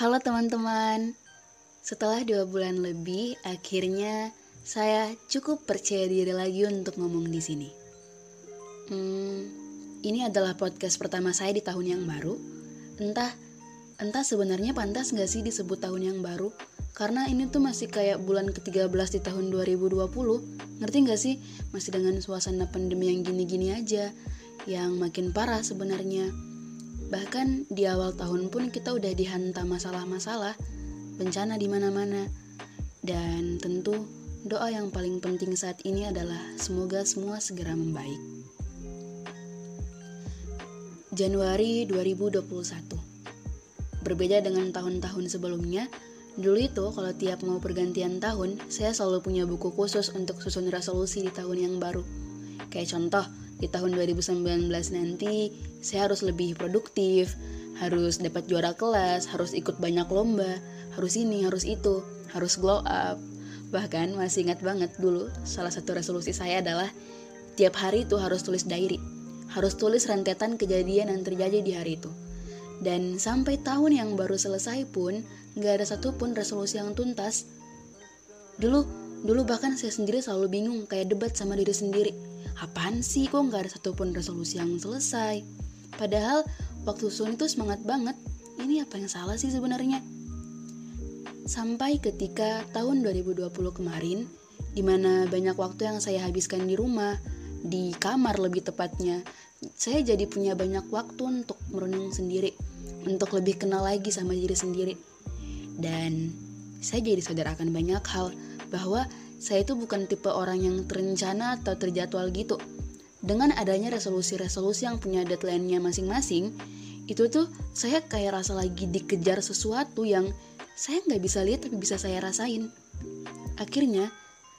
Halo teman-teman, setelah dua bulan lebih, akhirnya saya cukup percaya diri lagi untuk ngomong di sini. Hmm, ini adalah podcast pertama saya di tahun yang baru. Entah, entah sebenarnya pantas nggak sih disebut tahun yang baru? Karena ini tuh masih kayak bulan ke-13 di tahun 2020. Ngerti nggak sih? Masih dengan suasana pandemi yang gini-gini aja, yang makin parah sebenarnya. Bahkan di awal tahun pun kita udah dihantam masalah-masalah, bencana di mana-mana. Dan tentu doa yang paling penting saat ini adalah semoga semua segera membaik. Januari 2021. Berbeda dengan tahun-tahun sebelumnya, dulu itu kalau tiap mau pergantian tahun, saya selalu punya buku khusus untuk susun resolusi di tahun yang baru. Kayak contoh, di tahun 2019 nanti saya harus lebih produktif, harus dapat juara kelas, harus ikut banyak lomba, harus ini, harus itu, harus glow up. Bahkan masih ingat banget dulu salah satu resolusi saya adalah tiap hari itu harus tulis diary. Harus tulis rentetan kejadian yang terjadi di hari itu. Dan sampai tahun yang baru selesai pun, nggak ada satupun resolusi yang tuntas. Dulu, dulu bahkan saya sendiri selalu bingung kayak debat sama diri sendiri apaan sih kok nggak ada satupun resolusi yang selesai? Padahal waktu sun itu semangat banget. Ini apa yang salah sih sebenarnya? Sampai ketika tahun 2020 kemarin di mana banyak waktu yang saya habiskan di rumah di kamar lebih tepatnya saya jadi punya banyak waktu untuk merenung sendiri untuk lebih kenal lagi sama diri sendiri. Dan saya jadi sadar akan banyak hal bahwa saya itu bukan tipe orang yang terencana atau terjadwal gitu. Dengan adanya resolusi-resolusi yang punya deadline-nya masing-masing, itu tuh saya kayak rasa lagi dikejar sesuatu yang saya nggak bisa lihat tapi bisa saya rasain. Akhirnya,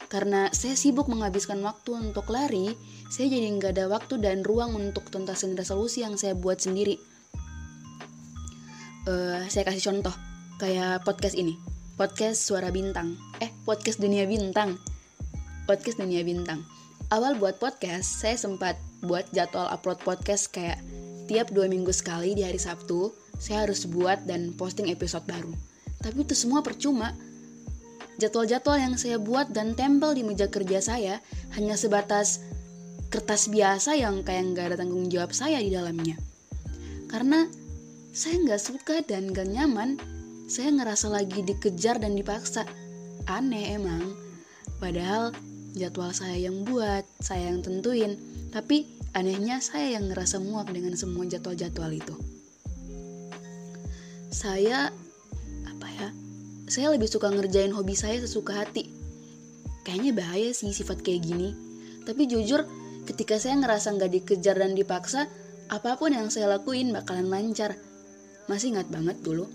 karena saya sibuk menghabiskan waktu untuk lari, saya jadi nggak ada waktu dan ruang untuk tuntasin resolusi yang saya buat sendiri. Uh, saya kasih contoh, kayak podcast ini podcast Suara Bintang. Eh, podcast Dunia Bintang. Podcast Dunia Bintang. Awal buat podcast, saya sempat buat jadwal upload podcast kayak tiap dua minggu sekali di hari Sabtu, saya harus buat dan posting episode baru. Tapi itu semua percuma. Jadwal-jadwal yang saya buat dan tempel di meja kerja saya hanya sebatas kertas biasa yang kayak nggak ada tanggung jawab saya di dalamnya. Karena saya nggak suka dan gak nyaman saya ngerasa lagi dikejar dan dipaksa. Aneh emang. Padahal jadwal saya yang buat, saya yang tentuin. Tapi anehnya saya yang ngerasa muak dengan semua jadwal-jadwal itu. Saya apa ya? Saya lebih suka ngerjain hobi saya sesuka hati. Kayaknya bahaya sih sifat kayak gini. Tapi jujur, ketika saya ngerasa nggak dikejar dan dipaksa, apa pun yang saya lakuin bakalan lancar. Masih ingat banget dulu,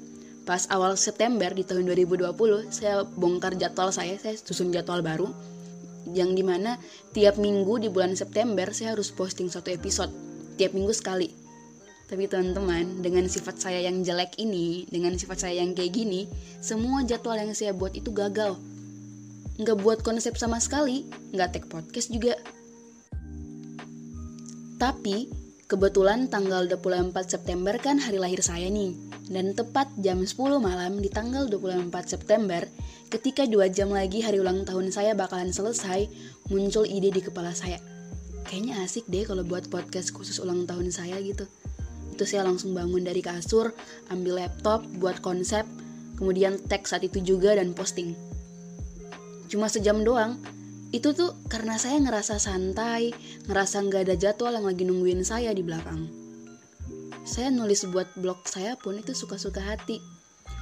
pas awal September di tahun 2020 saya bongkar jadwal saya saya susun jadwal baru yang di mana tiap minggu di bulan September saya harus posting satu episode tiap minggu sekali. Tapi teman-teman dengan sifat saya yang jelek ini dengan sifat saya yang kayak gini semua jadwal yang saya buat itu gagal. Nggak buat konsep sama sekali nggak take podcast juga. Tapi kebetulan tanggal 24 September kan hari lahir saya nih dan tepat jam 10 malam di tanggal 24 September, ketika dua jam lagi hari ulang tahun saya bakalan selesai, muncul ide di kepala saya. Kayaknya asik deh kalau buat podcast khusus ulang tahun saya gitu. Itu saya langsung bangun dari kasur, ambil laptop, buat konsep, kemudian tag saat itu juga dan posting. Cuma sejam doang, itu tuh karena saya ngerasa santai, ngerasa nggak ada jadwal yang lagi nungguin saya di belakang saya nulis buat blog saya pun itu suka-suka hati.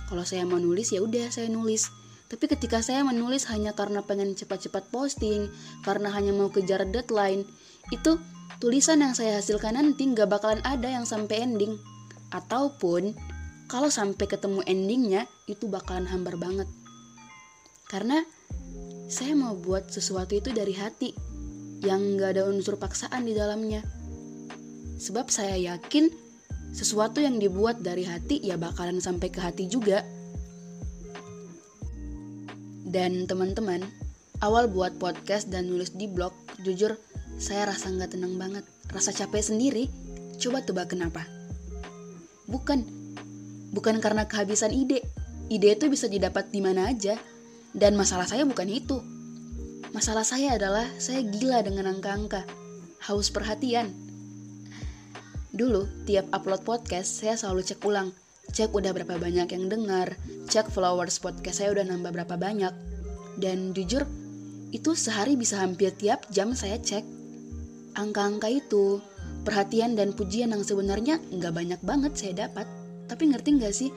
Kalau saya mau nulis ya udah saya nulis. Tapi ketika saya menulis hanya karena pengen cepat-cepat posting karena hanya mau kejar deadline itu tulisan yang saya hasilkan nanti nggak bakalan ada yang sampai ending. Ataupun kalau sampai ketemu endingnya itu bakalan hambar banget. Karena saya mau buat sesuatu itu dari hati yang nggak ada unsur paksaan di dalamnya. Sebab saya yakin sesuatu yang dibuat dari hati ya bakalan sampai ke hati juga. Dan teman-teman, awal buat podcast dan nulis di blog, jujur saya rasa nggak tenang banget, rasa capek sendiri. Coba tebak kenapa? Bukan, Bukan karena kehabisan ide. Ide itu bisa didapat di mana aja. Dan masalah saya bukan itu. Masalah saya adalah saya gila dengan angka-angka. Haus perhatian. Dulu, tiap upload podcast, saya selalu cek ulang. Cek udah berapa banyak yang dengar, cek followers podcast saya udah nambah berapa banyak. Dan jujur, itu sehari bisa hampir tiap jam saya cek. Angka-angka itu, perhatian dan pujian yang sebenarnya nggak banyak banget saya dapat. Tapi ngerti nggak sih,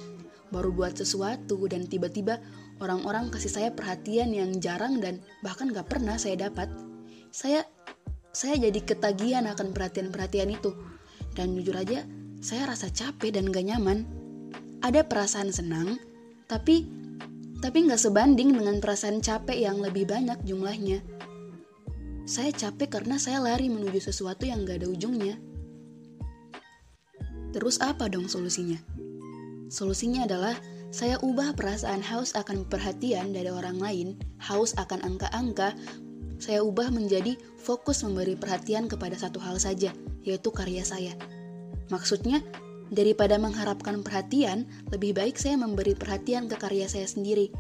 baru buat sesuatu dan tiba-tiba orang-orang kasih saya perhatian yang jarang dan bahkan nggak pernah saya dapat. Saya saya jadi ketagihan akan perhatian-perhatian itu. Dan jujur aja, saya rasa capek dan gak nyaman. Ada perasaan senang, tapi tapi nggak sebanding dengan perasaan capek yang lebih banyak jumlahnya. Saya capek karena saya lari menuju sesuatu yang gak ada ujungnya. Terus apa dong solusinya? Solusinya adalah saya ubah perasaan haus akan perhatian dari orang lain, haus akan angka-angka, saya ubah menjadi fokus memberi perhatian kepada satu hal saja, yaitu karya saya. Maksudnya, daripada mengharapkan perhatian, lebih baik saya memberi perhatian ke karya saya sendiri.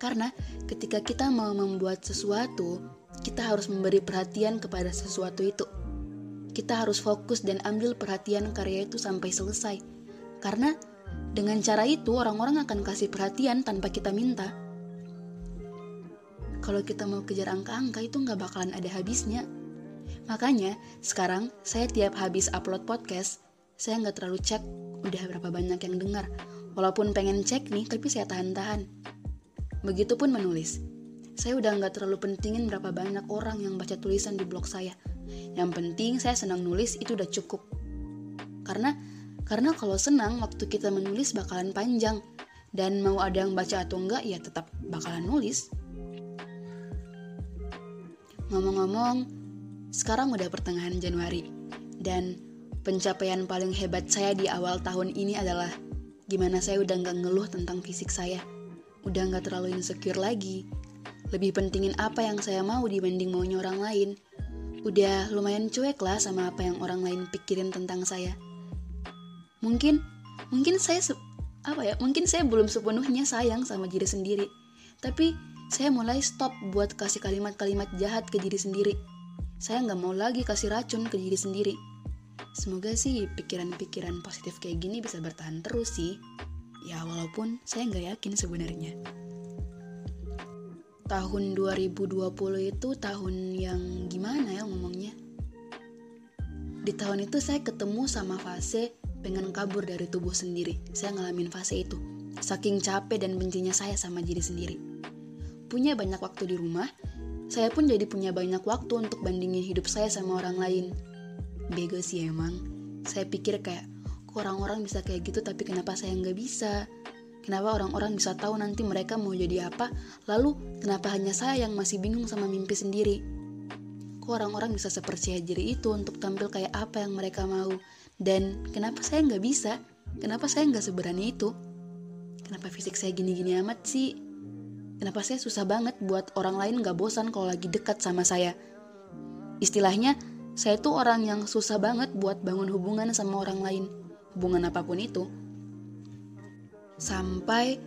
Karena ketika kita mau membuat sesuatu, kita harus memberi perhatian kepada sesuatu itu. Kita harus fokus dan ambil perhatian karya itu sampai selesai. Karena dengan cara itu, orang-orang akan kasih perhatian tanpa kita minta. Kalau kita mau kejar angka-angka itu nggak bakalan ada habisnya. Makanya, sekarang saya tiap habis upload podcast, saya nggak terlalu cek udah berapa banyak yang dengar. Walaupun pengen cek nih, tapi saya tahan-tahan. Begitupun menulis. Saya udah nggak terlalu pentingin berapa banyak orang yang baca tulisan di blog saya. Yang penting saya senang nulis itu udah cukup. Karena karena kalau senang, waktu kita menulis bakalan panjang. Dan mau ada yang baca atau enggak, ya tetap bakalan nulis. Ngomong-ngomong, sekarang udah pertengahan Januari. Dan pencapaian paling hebat saya di awal tahun ini adalah gimana saya udah nggak ngeluh tentang fisik saya. Udah nggak terlalu insecure lagi. Lebih pentingin apa yang saya mau dibanding maunya orang lain. Udah lumayan cuek lah sama apa yang orang lain pikirin tentang saya mungkin mungkin saya apa ya mungkin saya belum sepenuhnya sayang sama diri sendiri tapi saya mulai stop buat kasih kalimat-kalimat jahat ke diri sendiri saya nggak mau lagi kasih racun ke diri sendiri semoga sih pikiran-pikiran positif kayak gini bisa bertahan terus sih ya walaupun saya nggak yakin sebenarnya tahun 2020 itu tahun yang gimana ya ngomongnya di tahun itu saya ketemu sama fase pengen kabur dari tubuh sendiri. Saya ngalamin fase itu. Saking capek dan bencinya saya sama diri sendiri. Punya banyak waktu di rumah, saya pun jadi punya banyak waktu untuk bandingin hidup saya sama orang lain. Bego sih emang. Saya pikir kayak, kok orang-orang bisa kayak gitu tapi kenapa saya nggak bisa? Kenapa orang-orang bisa tahu nanti mereka mau jadi apa? Lalu, kenapa hanya saya yang masih bingung sama mimpi sendiri? Kok orang-orang bisa sepercaya diri itu untuk tampil kayak apa yang mereka mau? Dan kenapa saya nggak bisa? Kenapa saya nggak seberani itu? Kenapa fisik saya gini-gini amat sih? Kenapa saya susah banget buat orang lain nggak bosan kalau lagi dekat sama saya? Istilahnya, saya tuh orang yang susah banget buat bangun hubungan sama orang lain. Hubungan apa pun itu. Sampai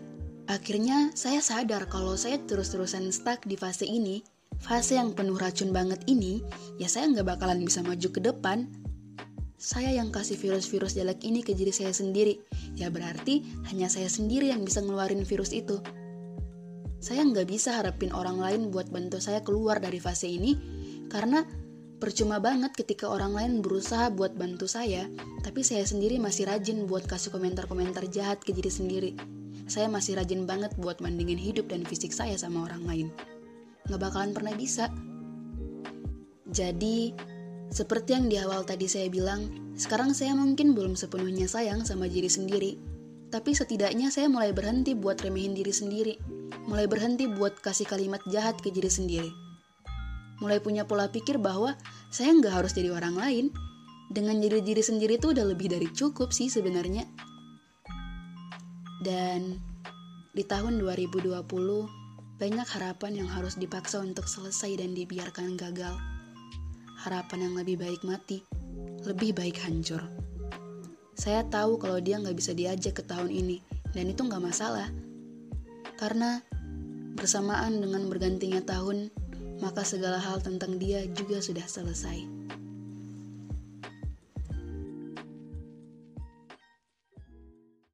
akhirnya saya sadar kalau saya terus-terusan stuck di fase ini, fase yang penuh racun banget ini, ya saya nggak bakalan bisa maju ke depan saya yang kasih virus-virus jelek ini ke diri saya sendiri. Ya berarti hanya saya sendiri yang bisa ngeluarin virus itu. Saya nggak bisa harapin orang lain buat bantu saya keluar dari fase ini, karena percuma banget ketika orang lain berusaha buat bantu saya, tapi saya sendiri masih rajin buat kasih komentar-komentar jahat ke diri sendiri. Saya masih rajin banget buat mandingin hidup dan fisik saya sama orang lain. Nggak bakalan pernah bisa. Jadi, seperti yang di awal tadi saya bilang, sekarang saya mungkin belum sepenuhnya sayang sama diri sendiri. Tapi setidaknya saya mulai berhenti buat remehin diri sendiri. Mulai berhenti buat kasih kalimat jahat ke diri sendiri. Mulai punya pola pikir bahwa saya nggak harus jadi orang lain. Dengan jadi diri sendiri itu udah lebih dari cukup sih sebenarnya. Dan di tahun 2020, banyak harapan yang harus dipaksa untuk selesai dan dibiarkan gagal harapan yang lebih baik mati, lebih baik hancur. Saya tahu kalau dia nggak bisa diajak ke tahun ini, dan itu nggak masalah. Karena bersamaan dengan bergantinya tahun, maka segala hal tentang dia juga sudah selesai.